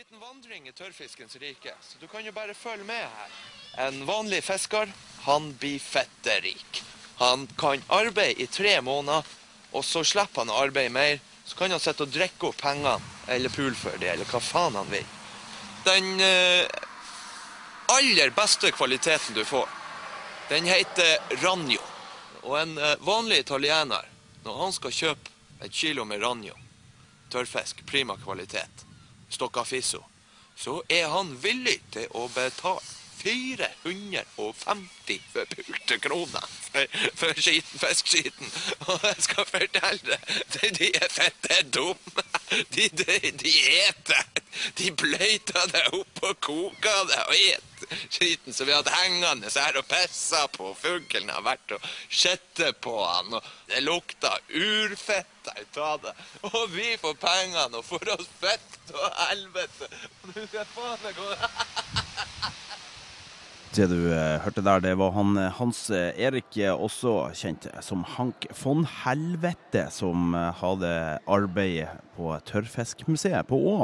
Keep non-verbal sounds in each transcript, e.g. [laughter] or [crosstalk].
Liten vandring i tørrfiskens rike, så du kan jo bare følge med her. En vanlig fisker, han blir fetterik. Han kan arbeide i tre måneder, og så slipper han å arbeide mer. Så kan han sitte og drikke opp pengene, eller pule for det, eller hva faen han vil. Den eh, aller beste kvaliteten du får, den heter Ranjo. Og en eh, vanlig italiener, når han skal kjøpe et kilo med Ranjo, tørrfisk, prima kvalitet, stoccafisso, så er han villig til å betale 450 forpulte kroner for, for skiten, fiskeskiten. Og jeg skal fortelle deg, de, de er fette dumme. De, de, de eter. De bløyter det opp og koker det og eter skiten som vi hadde hengende her og pissa på. Fuglen har vært og skjettet på han, og det lukta urfett ut av det. Og vi får pengene og får oss fett og helvete. Og nå skal faen meg gå [laughs] Det du eh, hørte der, det var han eh, Hans eh, Erik, også kjent som Hank von Helvete, som hadde arbeid på Tørrfiskmuseet på Å.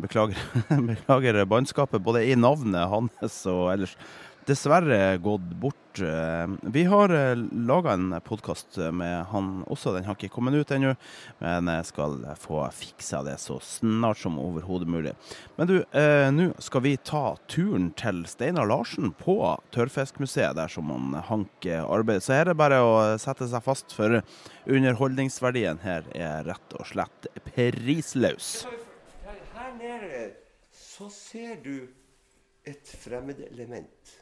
Beklager, [laughs] beklager bannskapet både i navnet hans og ellers. Dessverre gått bort. Eh, Vi har laga en podkast med han også, den har ikke kommet ut ennå. Men jeg skal få fiksa det så snart som overhodet mulig. Men du, eh, nå skal vi ta turen til Steinar Larsen på Tørrfiskmuseet, der som han Hank eh, arbeider. Så her er det bare å sette seg fast, for underholdningsverdien her er rett og slett prisløs. Her nede så ser du et fremmedelement.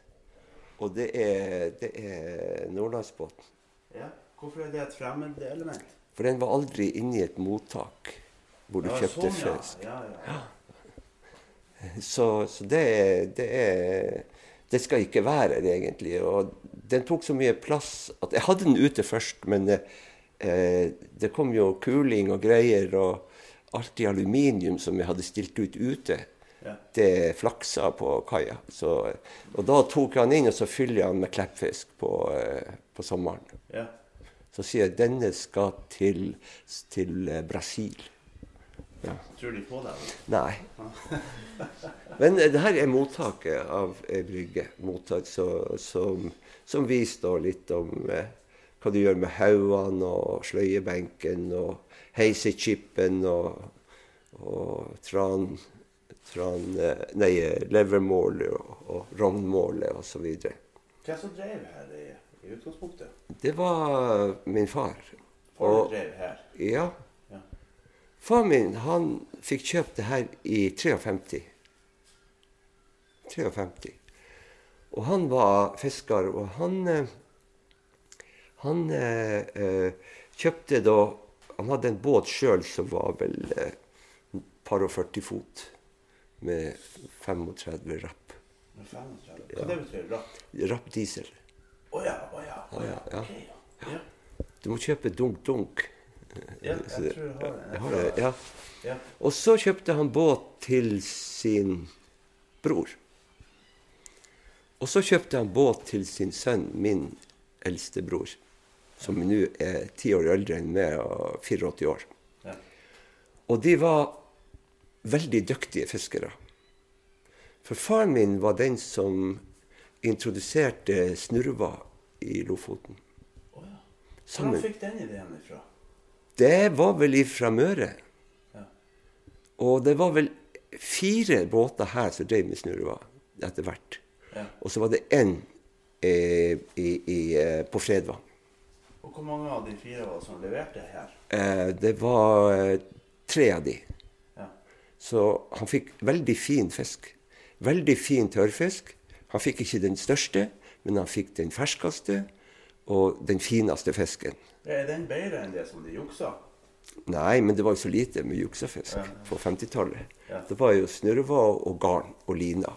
Og det er, det er nordlandsbåten. Ja, hvorfor er det et fremmed element? For den var aldri inni et mottak hvor du kjøpte fisk. Ja, ja. Så, så det, er, det er Det skal ikke være det, egentlig. Og den tok så mye plass at Jeg hadde den ute først, men eh, det kom jo kuling og greier og alt i aluminium som jeg hadde stilt ut ute. Ja. Det flaksa på kaia. Og da tok jeg han inn, og så fyller han med kleppfisk på, eh, på sommeren. ja. Så sier jeg denne skal til, til Brasil. Brasil. Tror de på det? Nei. [laughs] Men eh, det her er mottaket av ei brygge. Mottak så, som, som viser litt om eh, hva du gjør med haugene og sløyebenken og heisechipen og, og tran, tran eh, Nei, levermålet og, og rognmålet osv. Hvem som drev her i, i utgangspunktet? Det var min far. Far Og- drev her. Ja. Ja. Far min han fikk kjøpt det her i 53. 53. Og han var fisker, og han eh, Han eh, eh, kjøpte da Han hadde en båt sjøl som var vel eh, par og 40 fot, med 35 rapp. Med 35. Hva det betyr rapp? Rapp diesel. Å ja, å ja. Oh Ja, ja. ja. ok, ja. Du må kjøpe dunk-dunk. Ja, jeg tror jeg har det. Jeg har det. Ja. Ja. Og så kjøpte han båt til sin bror. Og så kjøpte han båt til sin sønn, min eldste bror, som nå er ti år eldre enn meg og 84 år. Ja. Og de var veldig dyktige fiskere. For faren min var den som introduserte snurva i Lofoten. Oh, ja. Hvor fikk den ideen ifra? Det var vel ifra Møre. Ja. Og det var vel fire båter her som drev med snurva etter hvert. Ja. Og så var det én eh, eh, på Fredvang. Og hvor mange av de fire var det som leverte her? Eh, det var eh, tre av de. Ja. Så han fikk veldig fin fisk. Veldig fin tørrfisk. Han fikk ikke den største, men han fikk den ferskeste og den fineste fisken. Er den bedre enn det som de juksa? Nei, men det var jo så lite med juksefisk på 50-tallet. Ja. Det var jo snurrevad og garn og lina.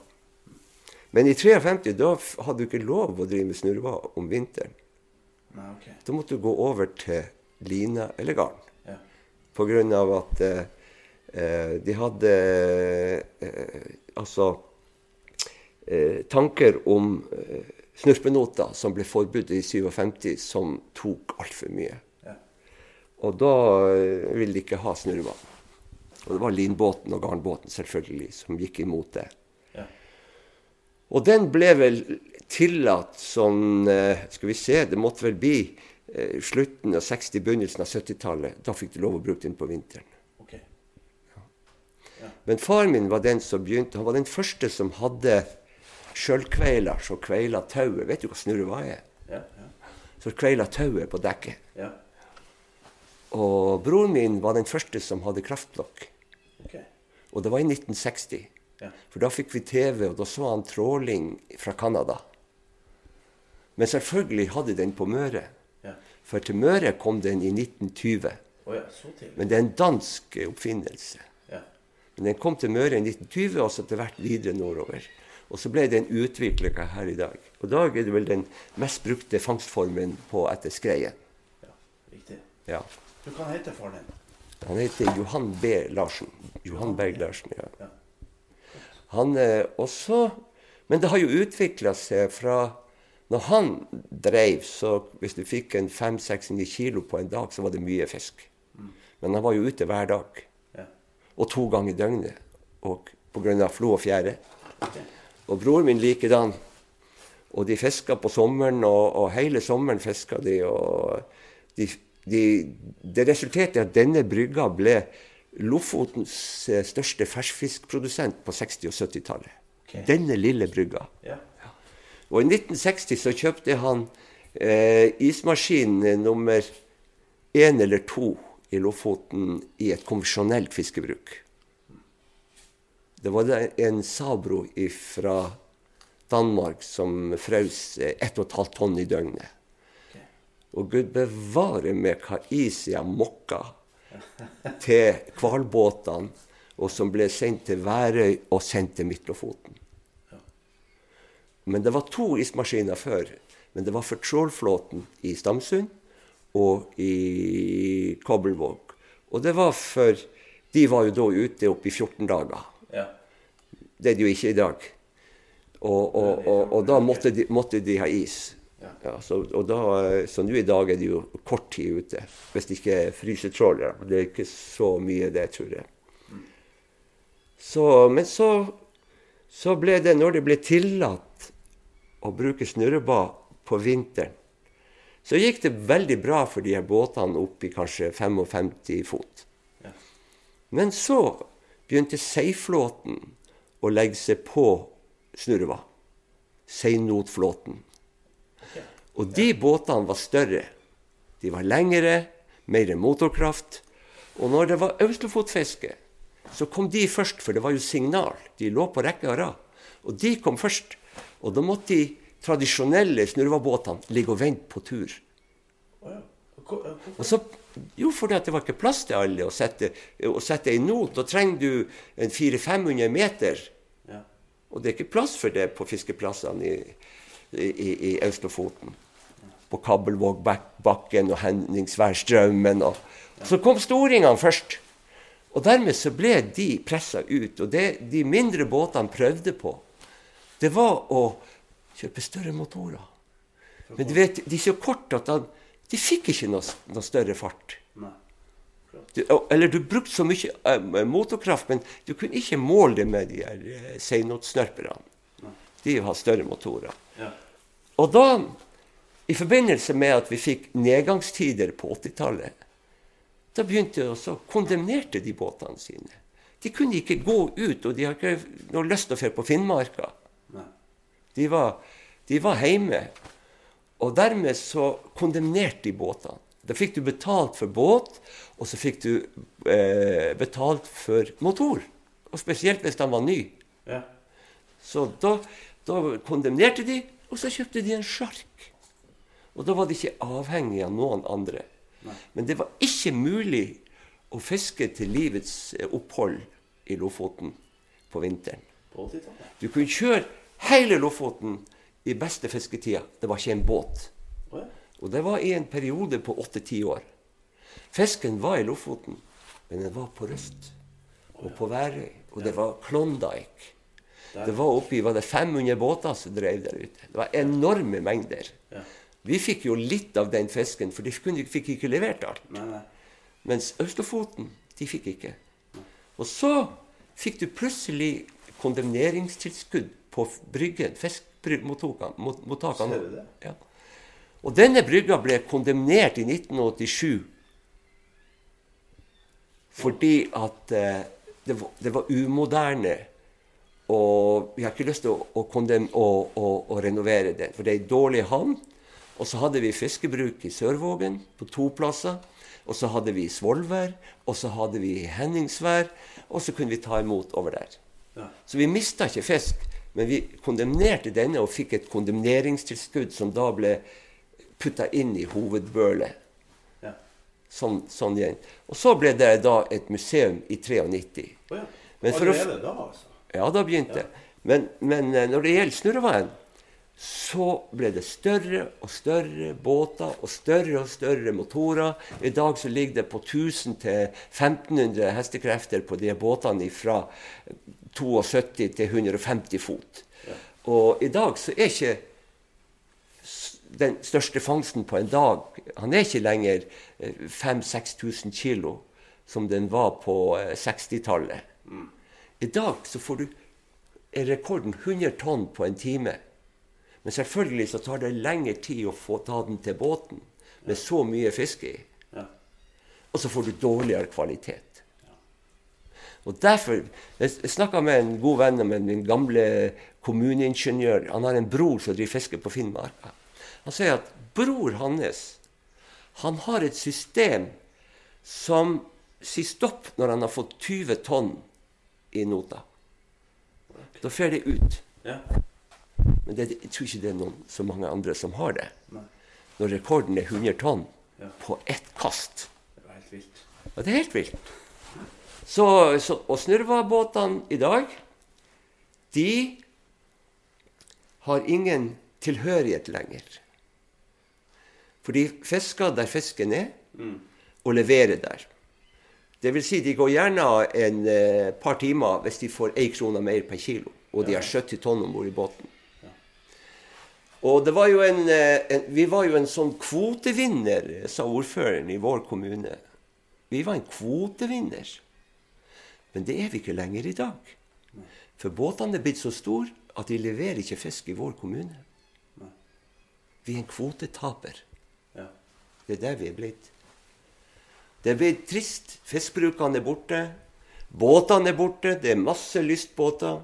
Men i 53 da hadde du ikke lov å drive med snurrevad om vinteren. Nei, okay. Da måtte du gå over til lina eller garn. Ja. På grunn av at eh, de hadde eh, altså eh, tanker om eh, snurpenoter som ble forbudt i 57, som tok altfor mye. Ja. Og da eh, ville de ikke ha snurva. Og det var linbåten og garnbåten selvfølgelig som gikk imot det. Ja. Og den ble vel tillatt sånn eh, Skal vi se, det måtte vel bli eh, slutten av 60-, begynnelsen av 70-tallet. Da fikk de lov å bruke den på vinteren. Men far min var den som begynte, han var den første som hadde sjølkveiler som kveila tauet. Vet du hva snurrevad er? Ja, ja, Så kveila tauet på dekket. ja. Og broren min var den første som hadde kraftblokk. Okay. Og det var i 1960. Ja. For da fikk vi TV, og da så han tråling fra Canada. Men selvfølgelig hadde den på Møre. Ja. For til Møre kom den i 1920. Oh, ja, så. Men det er en dansk oppfinnelse. Men den kom til Møre i 1920, og så etter hvert videre nordover. Og så ble den utvikla her i dag. Og i dag er det vel den mest brukte fangstformen på etter skreien. ja. Riktig. Ja. Du kan hete faren din. Han heter Johan B. Larsen. Johan Berg Larsen, ja. Ja. Han er også Men det har jo utvikla seg fra Når han dreiv, så hvis du fikk en 5-6-9 kilo på en dag, så var det mye fisk. Men han var jo ute hver dag. Og to ganger i døgnet. Og pga. flo og fjære. Og bror min likedan. Og de fiska på sommeren, og, og hele sommeren fiska de. Og de, de, det resulterte i at denne brygga ble Lofotens eh, største ferskfiskprodusent på 60- og 70-tallet. Okay. Denne lille brygga. Ja. Og i 1960 så kjøpte han eh, ismaskin nummer én eller to i Lofoten i et konvensjonelt fiskebruk. Det var en Sabro fra Danmark som frøs eh, ett og et halvt tonn i døgnet. Og gud bevare meg hva is jeg mokka til hvalbåtene, og som ble sendt til Værøy og sendt til Midtlofoten. Men det var to ismaskiner før. Men det var for trålflåten i Stamsund og i Kabelvåg. Og det var for De var jo da ute oppe i 14 dager. Ja. Det er de jo ikke i dag. Og, og, og, og da måtte de, måtte de ha is. Ja, så, da, så nå i dag er de jo kort tid ute. Hvis det ikke er frysetrålere. Det er ikke så mye, det, tror jeg. Så, men så, så ble det, når det ble tillatt å bruke snurrebad på vinteren, så gikk det veldig bra for de her båtene opp i kanskje 55 fot. Men så begynte seiflåten å legge seg på snurva. Seinotflåten. Og de båtene var større. De var lengre, mer motorkraft. Og når det var Auslofotfiske, så kom de først, for det var jo signal. De lå på rekke og rad. Og de kom først. Og da måtte de tradisjonelle snurrevadbåtene ligge og vente på tur. Og så, jo, fordi det var ikke plass til alle å sette, å sette en not. Da trenger du en 400-500 meter. Ja. Og det er ikke plass for det på fiskeplassene i, i, i Austlofoten. På Kabelvågbakken og Henningsværstraumen. Og. Så kom storingene først. Og dermed så ble de pressa ut. Og det de mindre båtene prøvde på, det var å kjøpe større motorer. Men du vet, de er så korte at da, de fikk ikke noe, noe større fart. Du, eller du brukte så mye uh, motorkraft, men du kunne ikke måle det med de her uh, seinotsnørperne. De har større motorer. Ja. Og da, i forbindelse med at vi fikk nedgangstider på 80-tallet, da begynte de også, kondemnerte de båtene sine. De kunne ikke gå ut, og de har ikke noe lyst til å dra på Finnmarka. Nei. De var, de var hjemme. Og dermed så kondemnerte de båtene. Da fikk du betalt for båt, og så fikk du eh, betalt for motor. Og spesielt hvis den var ny. Ja. Så da, da kondemnerte de, og så kjøpte de en sjark. Og da var de ikke avhengig av noen andre. Men det var ikke mulig å fiske til livets eh, opphold i Lofoten på vinteren. På Du kunne kjøre hele Lofoten i beste fisketida. Det var ikke en båt. Og det var i en periode på åtte-ti år. Fisken var i Lofoten, men den var på Røst og på Værøy. Og det var Klondyke. Det var oppi var det 500 båter som drev der ute. Det var enorme mengder. Vi fikk jo litt av den fisken, for de fikk ikke levert alt. Mens Østlofoten, de fikk ikke. Og så fikk du plutselig kondemneringstilskudd på bryggen, Fiskemottakene. Ja. Og denne brygga ble kondemnert i 1987 fordi at eh, det, var, det var umoderne. Og vi har ikke lyst til å, å, kondem, å, å, renovere den, for det er ei dårlig havn. Og så hadde vi fiskebruk i Sørvågen på to plasser. Og så hadde vi Svolvær, og så hadde vi Henningsvær, og så kunne vi ta imot over der. Ja. Så vi mista ikke fisk, men vi kondemnerte denne og fikk et kondemneringstilskudd som da ble putta inn i hovedbølet. Ja. Sånn, sånn igjen. Og så ble det da et museum i 93. Å ja. Men for å Allerede da, altså? Ja, da begynte det. Men, men eh, når det gjelder Snurreveien, så ble det større og større båter og større og større motorer. I dag så ligger det på 1000 til 1500 hestekrefter på de båtene fra 72 til 150 fot. Og i dag så er ikke den største fangsten på en dag Han er ikke lenger 5000-6000 kilo, som den var på eh, 60-tallet. I dag så får du er rekorden 100 tonn på en time. Men selvfølgelig så tar det lengre tid å få ta den til båten med så mye fisk i. Ja. Og så får du dårligere kvalitet. Og derfor, Jeg snakka med en god venn av min gamle kommuneingeniør. Han har en bror som driver fiske på Finnmarka. Han sier at bror hans han har et system som sier stopp når han har fått 20 tonn i nota. Da fer det ut. Ja. Men det, jeg tror ikke det er noen så mange andre som har det. Nei. Når rekorden er 100 tonn Ja. på ett kast. Det var helt vilt. Ja, det er helt vilt. Så, så, og snurvebåtene i dag, de har ingen tilhørighet lenger. For de fisker der fisken er, og leverer der. Det vil si, de går gjerne en eh, par timer hvis de får én krone mer per kilo, og de har 70 tonn om bord i båten. Og det var jo en, eh, en, vi var jo en sånn kvotevinner, sa ordføreren i vår kommune. Vi var en kvotevinner. Men det er vi ikke lenger i dag. For båtene er blitt så store at de leverer ikke fisk i vår kommune. Vi er en kvotetaper. Det er der vi er blitt. Det er blitt trist. Fiskbrukene er borte. Båtene er borte. Det er masse lystbåter.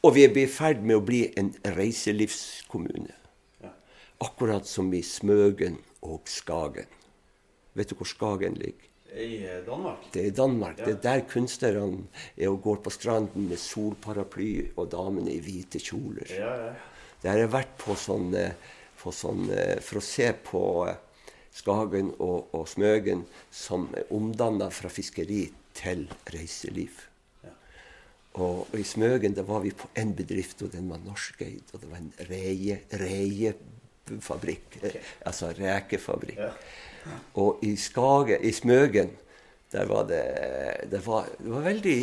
Og vi er i ferd med å bli en reiselivskommune. Akkurat som i Smøgen og Skagen. Vet du hvor Skagen ligger? I eh, Danmark? Det er i Danmark. Det er der kunstnerne er og går på stranden med solparaply og damene i hvite kjoler. Ja, ja. Der har jeg vært på sånn, eh, på sånn eh, for å se på Skagen og, og Smøgen som er omdanna fra fiskeri til reiseliv. Ja. Og, og i Smøgen da var vi på en bedrift, og den var norskeid. Og det var en reie, reiefabrikk. eh, Altså rekefabrikk. Ja. Og i Skage, i Smøgen, der var det det var, det var veldig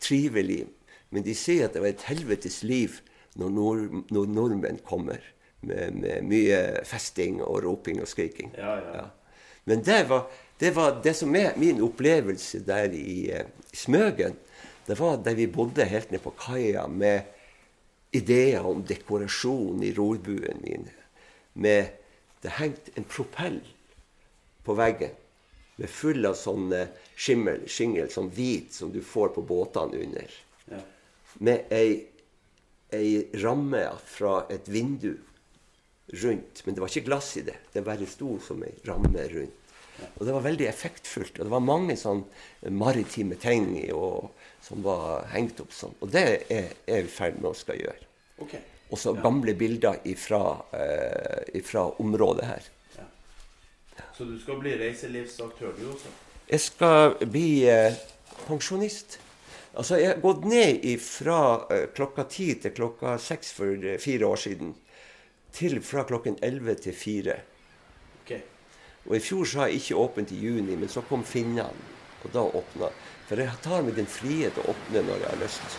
trivelig. Men de sier at det var et helvetes liv når, nord, når nordmenn kommer med, med mye festing og roping og skriking. Ja, ja. Men det var, det var det som er min opplevelse der i, eh, Smøgen. Det var der vi bodde helt nede på kaia med ideer om dekorasjon i rorbuen min. Med Det hengte en propell på veggen med full av sånn eh, skimmel, skingel, sånn hvit som du får på båtene under. Ja. Med ei, ei ramme fra et vindu rundt. Men det var ikke glass i det. Det bare sto som ei ramme rundt. Og det var veldig effektfullt. Og det var mange sånn maritime ting og, som var hengt opp sånn. Og det er er jeg i ferd med å skal gjøre. Okay. Og så gamle bilder ifra, eh, ifra området her. Så du skal bli reiselivsaktør, du også? Jeg skal bli eh, pensjonist. Altså, jeg har gått ned fra eh, klokka ti til klokka seks for eh, fire år siden. Til fra klokken elleve til fire. Og i fjor så har jeg ikke åpent i juni, men så kom finnene, og da åpna. For jeg tar meg den frihet å åpne når jeg har lyst.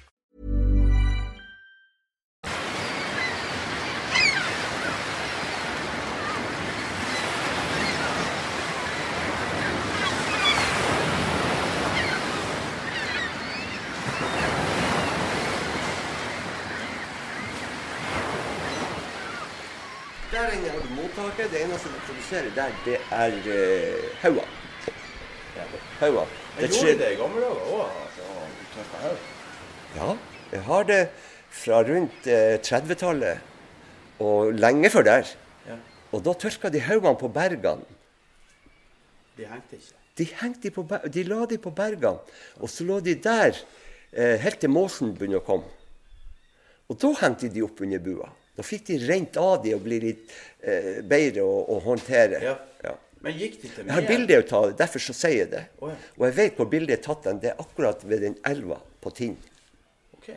Mottaket. Det eneste de produserer der, det er uh, hauger. Hauger. Jeg gjorde det i gamle dager òg? Ja, jeg har det fra rundt eh, 30-tallet og lenge før der. Og da tørka de haugene på bergene. De hengte ikke. De, hengte på, de la de på bergene, og så lå de der eh, helt til måsen begynte å komme. Og da hengte de opp under bua. Da fikk de rent av de og bli litt eh, bedre å, å håndtere. Ja. Men gikk de til Jeg har bilde av det, derfor så sier jeg det. Oh, ja. Og jeg vet hvor bildet er tatt. den. Det er akkurat ved den elva på Tinn. Ok.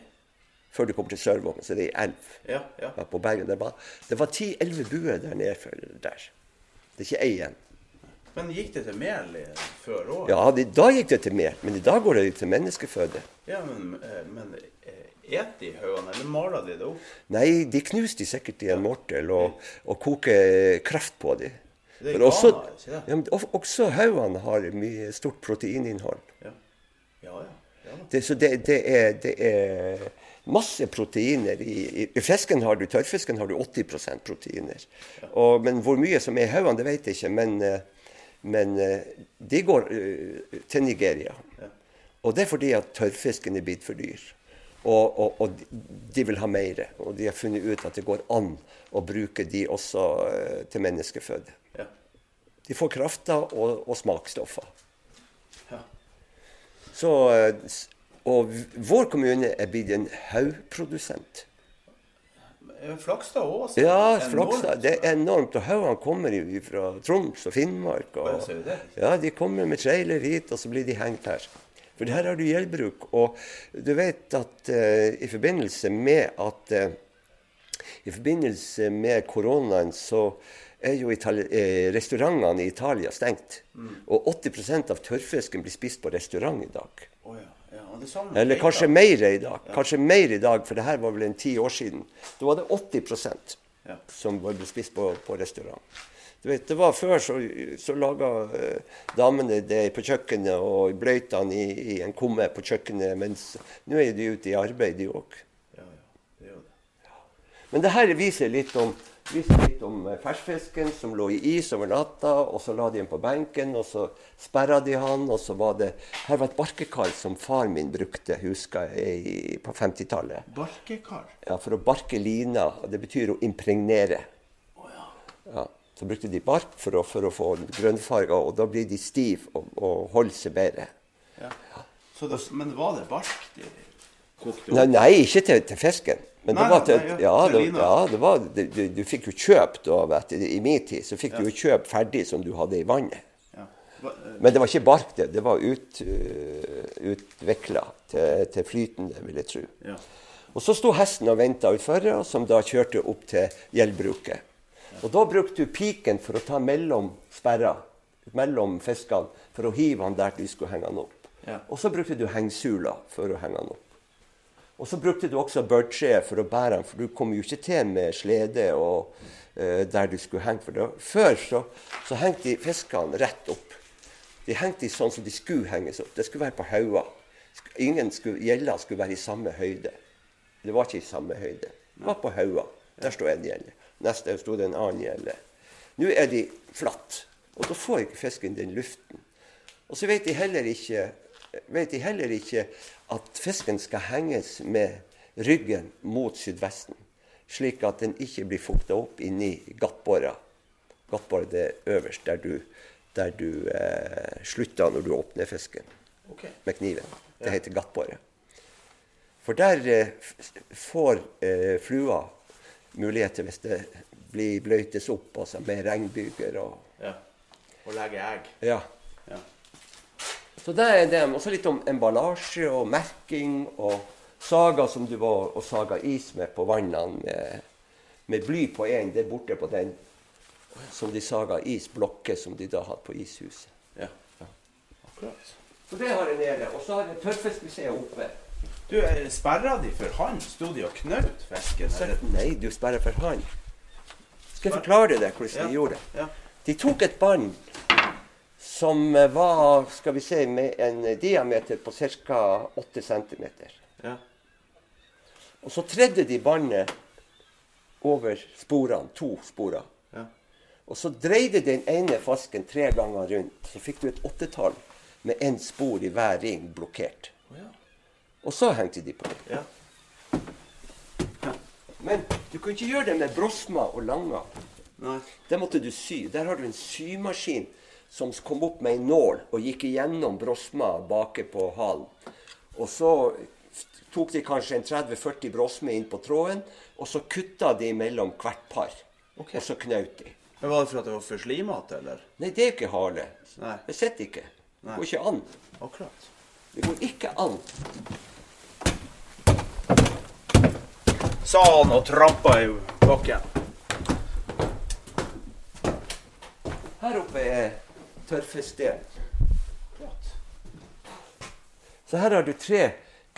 Før du kommer til Sørvågen, så det er ei elv. Ja, ja. Ja, på Bergen. Det var, det var 10-11 buer der nede der. Det er ikke ei igjen. Men gikk det til mel før òg? Ja, det, da gikk det til mer, men i dag går det til menneskeføde. Ja, men, eh, men et de haugene, eller maler de det opp? Nei, de knuser de sikkert i en mortel og, og koker kraft på dem. Det Men også, ja, men også haugene har mye stort proteininnhold. Ja, ja. ja. Det, så det, det, er, det er masse proteiner i, i, i fisken. har du, Tørrfisken har du 80% proteiner. Og, men hvor mye som er i haugene, det vet jeg ikke. Men, eh, men eh, de går eh, til Nigeria. Og det er fordi at tørrfisken er blitt for dyr. Og, og, og de- vil ha mer. Og de har funnet ut at det går an å bruke de også eh, til menneskeføde. Ja. De får krafta og, og smaksstoffer. Ja. Så, eh, og vår kommune er blitt en haugprodusent. Flakstad òg? Ja, Flakstad. Det er enormt. Og haugene kommer jo fra Troms og Finnmark. Og, ja, de kommer med trailer hit, og så blir de hengt her. For her har du gjeldbruk. Og du vet at eh, i forbindelse med at eh, I forbindelse med koronaen så er jo Itali eh, restaurantene i Italia stengt. Mm. Og 80% av tørrfisken blir spist på restaurant i dag. Oh, ja. ja. Eller kanskje mer i dag. Kanskje mer i dag, for det her var vel en ti år siden. Da var det 80 Ja. som ble spist på, på restaurant. Du vet, det var Før så, så laga eh, damene det på kjøkkenet og bløytene i, i en kumme på kjøkkenet, mens nå er de ute i arbeid, de òg. Ja, ja. Det. Men det her viser litt om, viser litt om eh, ferskfisken som lå i is over natta, og så la de den på benken, og så sperra de han, og så var det Her var et barkekar som far min brukte, husker jeg, på 50-tallet. Barkekar. Ja, for å barke lina. og Det betyr å impregnere. Ja, så brukte de bark for å, for å få grønnfarger, og da blir de stive og, og holder seg bedre. Ja. Så det, men var det bark de kokte opp? Nei, nei ikke til, til fisken. Men Nei, det var til, nei, ja, ja, det, ja, det var, det, du, du fikk jo kjøpt vet du, I min tid så fikk du jo kjøpt ferdig som du hadde i vannet. Ja. Men det var ikke bark, det. Det var ut, uh, utvikla til, til flytende, vil jeg tro. Ja. Og så sto hesten og venta utfor, som da kjørte opp til gjeldbruket. Og da brukte du piken for å ta mellom sperra, mellom fiskene, for å hive han der du skulle henge han opp. Ja. Og så brukte du hengsula for å henge han opp. Og så brukte du også børtre for å bære han, for du kom jo ikke til med slede og uh, der du skulle henge. For det. før så, så hengte de fiskene rett opp. De hengte de sånn som de skulle henges opp. Det skulle være på hauger. Ingen skulle, gjeller skulle være i samme høyde. Det var ikke i samme høyde. Det var på hauger. Der sto en gjelle. Neste sto det en annen gjelle. Nå er de flatt, og da får ikke fisken den luften. Og så vet de heller ikke, vet de heller ikke at fisken skal henges med ryggen mot sydvesten, slik at den ikke blir fukta opp inni gattbåra. Gattbåra er øverst, der du, der du eh, slutter når du åpner fisken okay. med kniven. Det heter gattbåre. For der eh, får eh, flua muligheter hvis det blir bløytes opp altså med regnbyger og Ja. Og legge egg. Ja. Ja. Så det er det. Også litt om emballasje og merking og saga som du var og saga is med på vannene med, med bly på én. Det er borte på den som de saga isblokker som de da hadde på ishuset. Ja. Akkurat. Så det har jeg nede. Og så har jeg Tørrfiskmuseet oppe. Du, eh, sperra de for han? Sto de og knaut fisken? Nei, du sperrer for han. Skal jeg forklare deg hvordan Ja. de gjorde det? Ja. De tok et bånd som eh, var skal vi se, med en diameter på ca. 8 cm. Ja. Og så tredde de båndet over sporene, to sporer. Ja. Og så dreide den ene fasken tre ganger rundt. Så fikk du et åttetall med én spor i hver ring blokkert. Og så hengte de på. Ja. Men du kan ikke gjøre det med brosma og langa. Nei. Det måtte du sy. Der har du en symaskin som kom opp med en nål og gikk igjennom brosma bake på halen. Og så tok de kanskje en 30-40 brosme inn på tråden, og så kutta de mellom hvert par. Okay. Og så knaut de. Men Var det for at det var for slimete, eller? Nei, det er jo ikke hale. Nei. Det sitter ikke. Det går ikke an. Akkurat. Det går ikke an. Sa han og trampa i bakken. Her oppe er tørrfiskdelen. Så her har du tre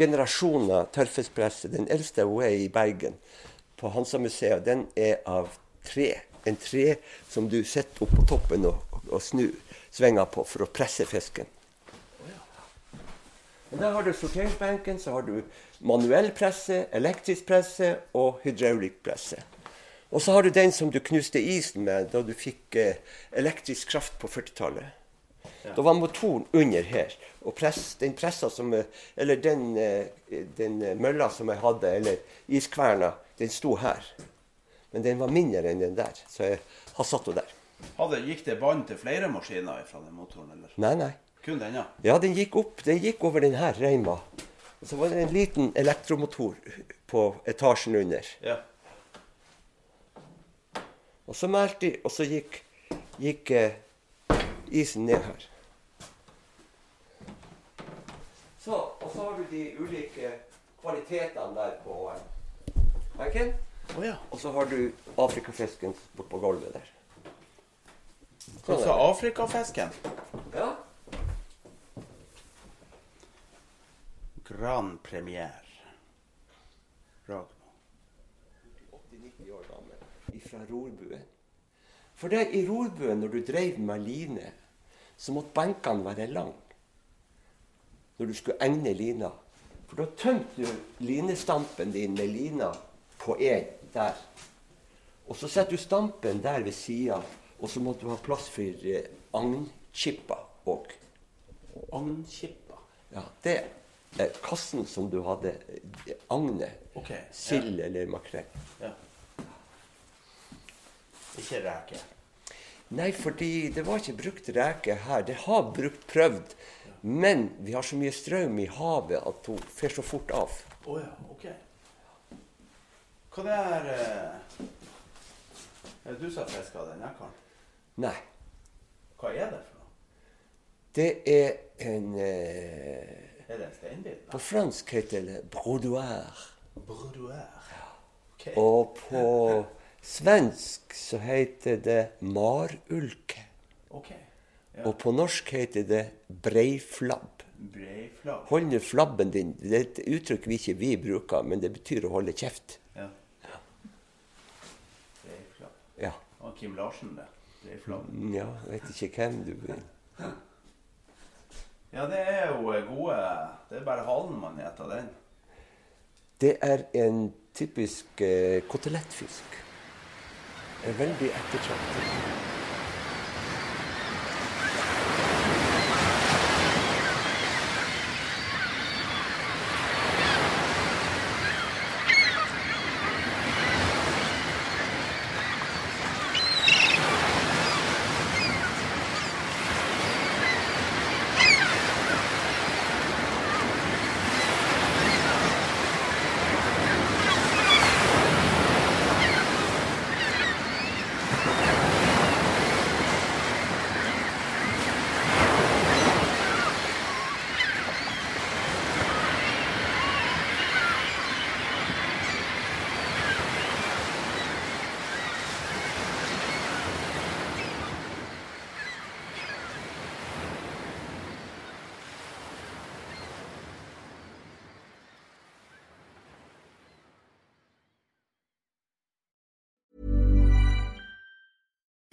generasjoner tørrfiskpresse. Den eldste hun er i Bergen, på Hansa-museet. Den er av tre. En tre som du setter opp på toppen og, og snur svinger på for å presse fisken. Men Der har du sorteringsbenken, så har du manuell presse, elektrisk presse og hydraulisk presse. Og så har du den som du knuste isen med da du fikk eh, elektrisk kraft på 40-tallet. Da var motoren under her. Og press, den pressa som eh, Eller den, eh, den eh, mølla som jeg hadde, eller iskverna, den sto her. Men den var mindre enn den der, så jeg har satt henne der. Hadde, gikk det bånd til flere maskiner fra den motoren, eller? Nei, nei. Kun den, ja? Ja, den gikk opp. Den gikk over den her reima. Og så var det en liten elektromotor på etasjen under. Ja. Og så meldte de, og så gikk, gikk eh, isen ned her. Så, og så har du de ulike kvalitetene der på eh, benken. Å ja. Og så har du afrikafisken bortpå gulvet der. Hva sa Afrikafisken? Ja. Grand premiere. Ragno. 80-90 år gammel. Fra rorbuen. For det i rorbuen, når du drev med line, så måtte benkene være lang. Når du skulle egne lina. For da tømte du linestampen din med lina på én der. Og så setter du stampen der ved sida, og så måtte du ha plass for eh, agnskippa òg. Agnkippa. Ja, det kassen som du hadde eh, agnet. Ok, ja. Sild eller makrell. Ja. Ikke reke. Nei, fordi det var ikke brukt reke her. Det har brukt prøvd. Men vi har så mye strøm i havet at hun fer så fort av. Oh, ja, ok. Hva det er eh, Er det du som har fiska den jekkeren? Nei. Hva er det for noe? Det er en eh, Er det en steinbit? På fransk heter det brodoir. Brodoir. Okay. Og på svensk så heter det marulke. Ok. Og på norsk heter det breiflabb. Breiflabb. Hold nå flabben din. Det er et uttrykk vi ikke vi bruker, men det betyr å holde kjeft. Ja. Breiflabb. Ja. Og Kim Larsen, det. Breiflabb. ja, vet ikke hvem du vil. Ja, det er jo Det er bare halen man spiser den. Det er en typisk eh, kotelettfisk. En veldig ettertraktet.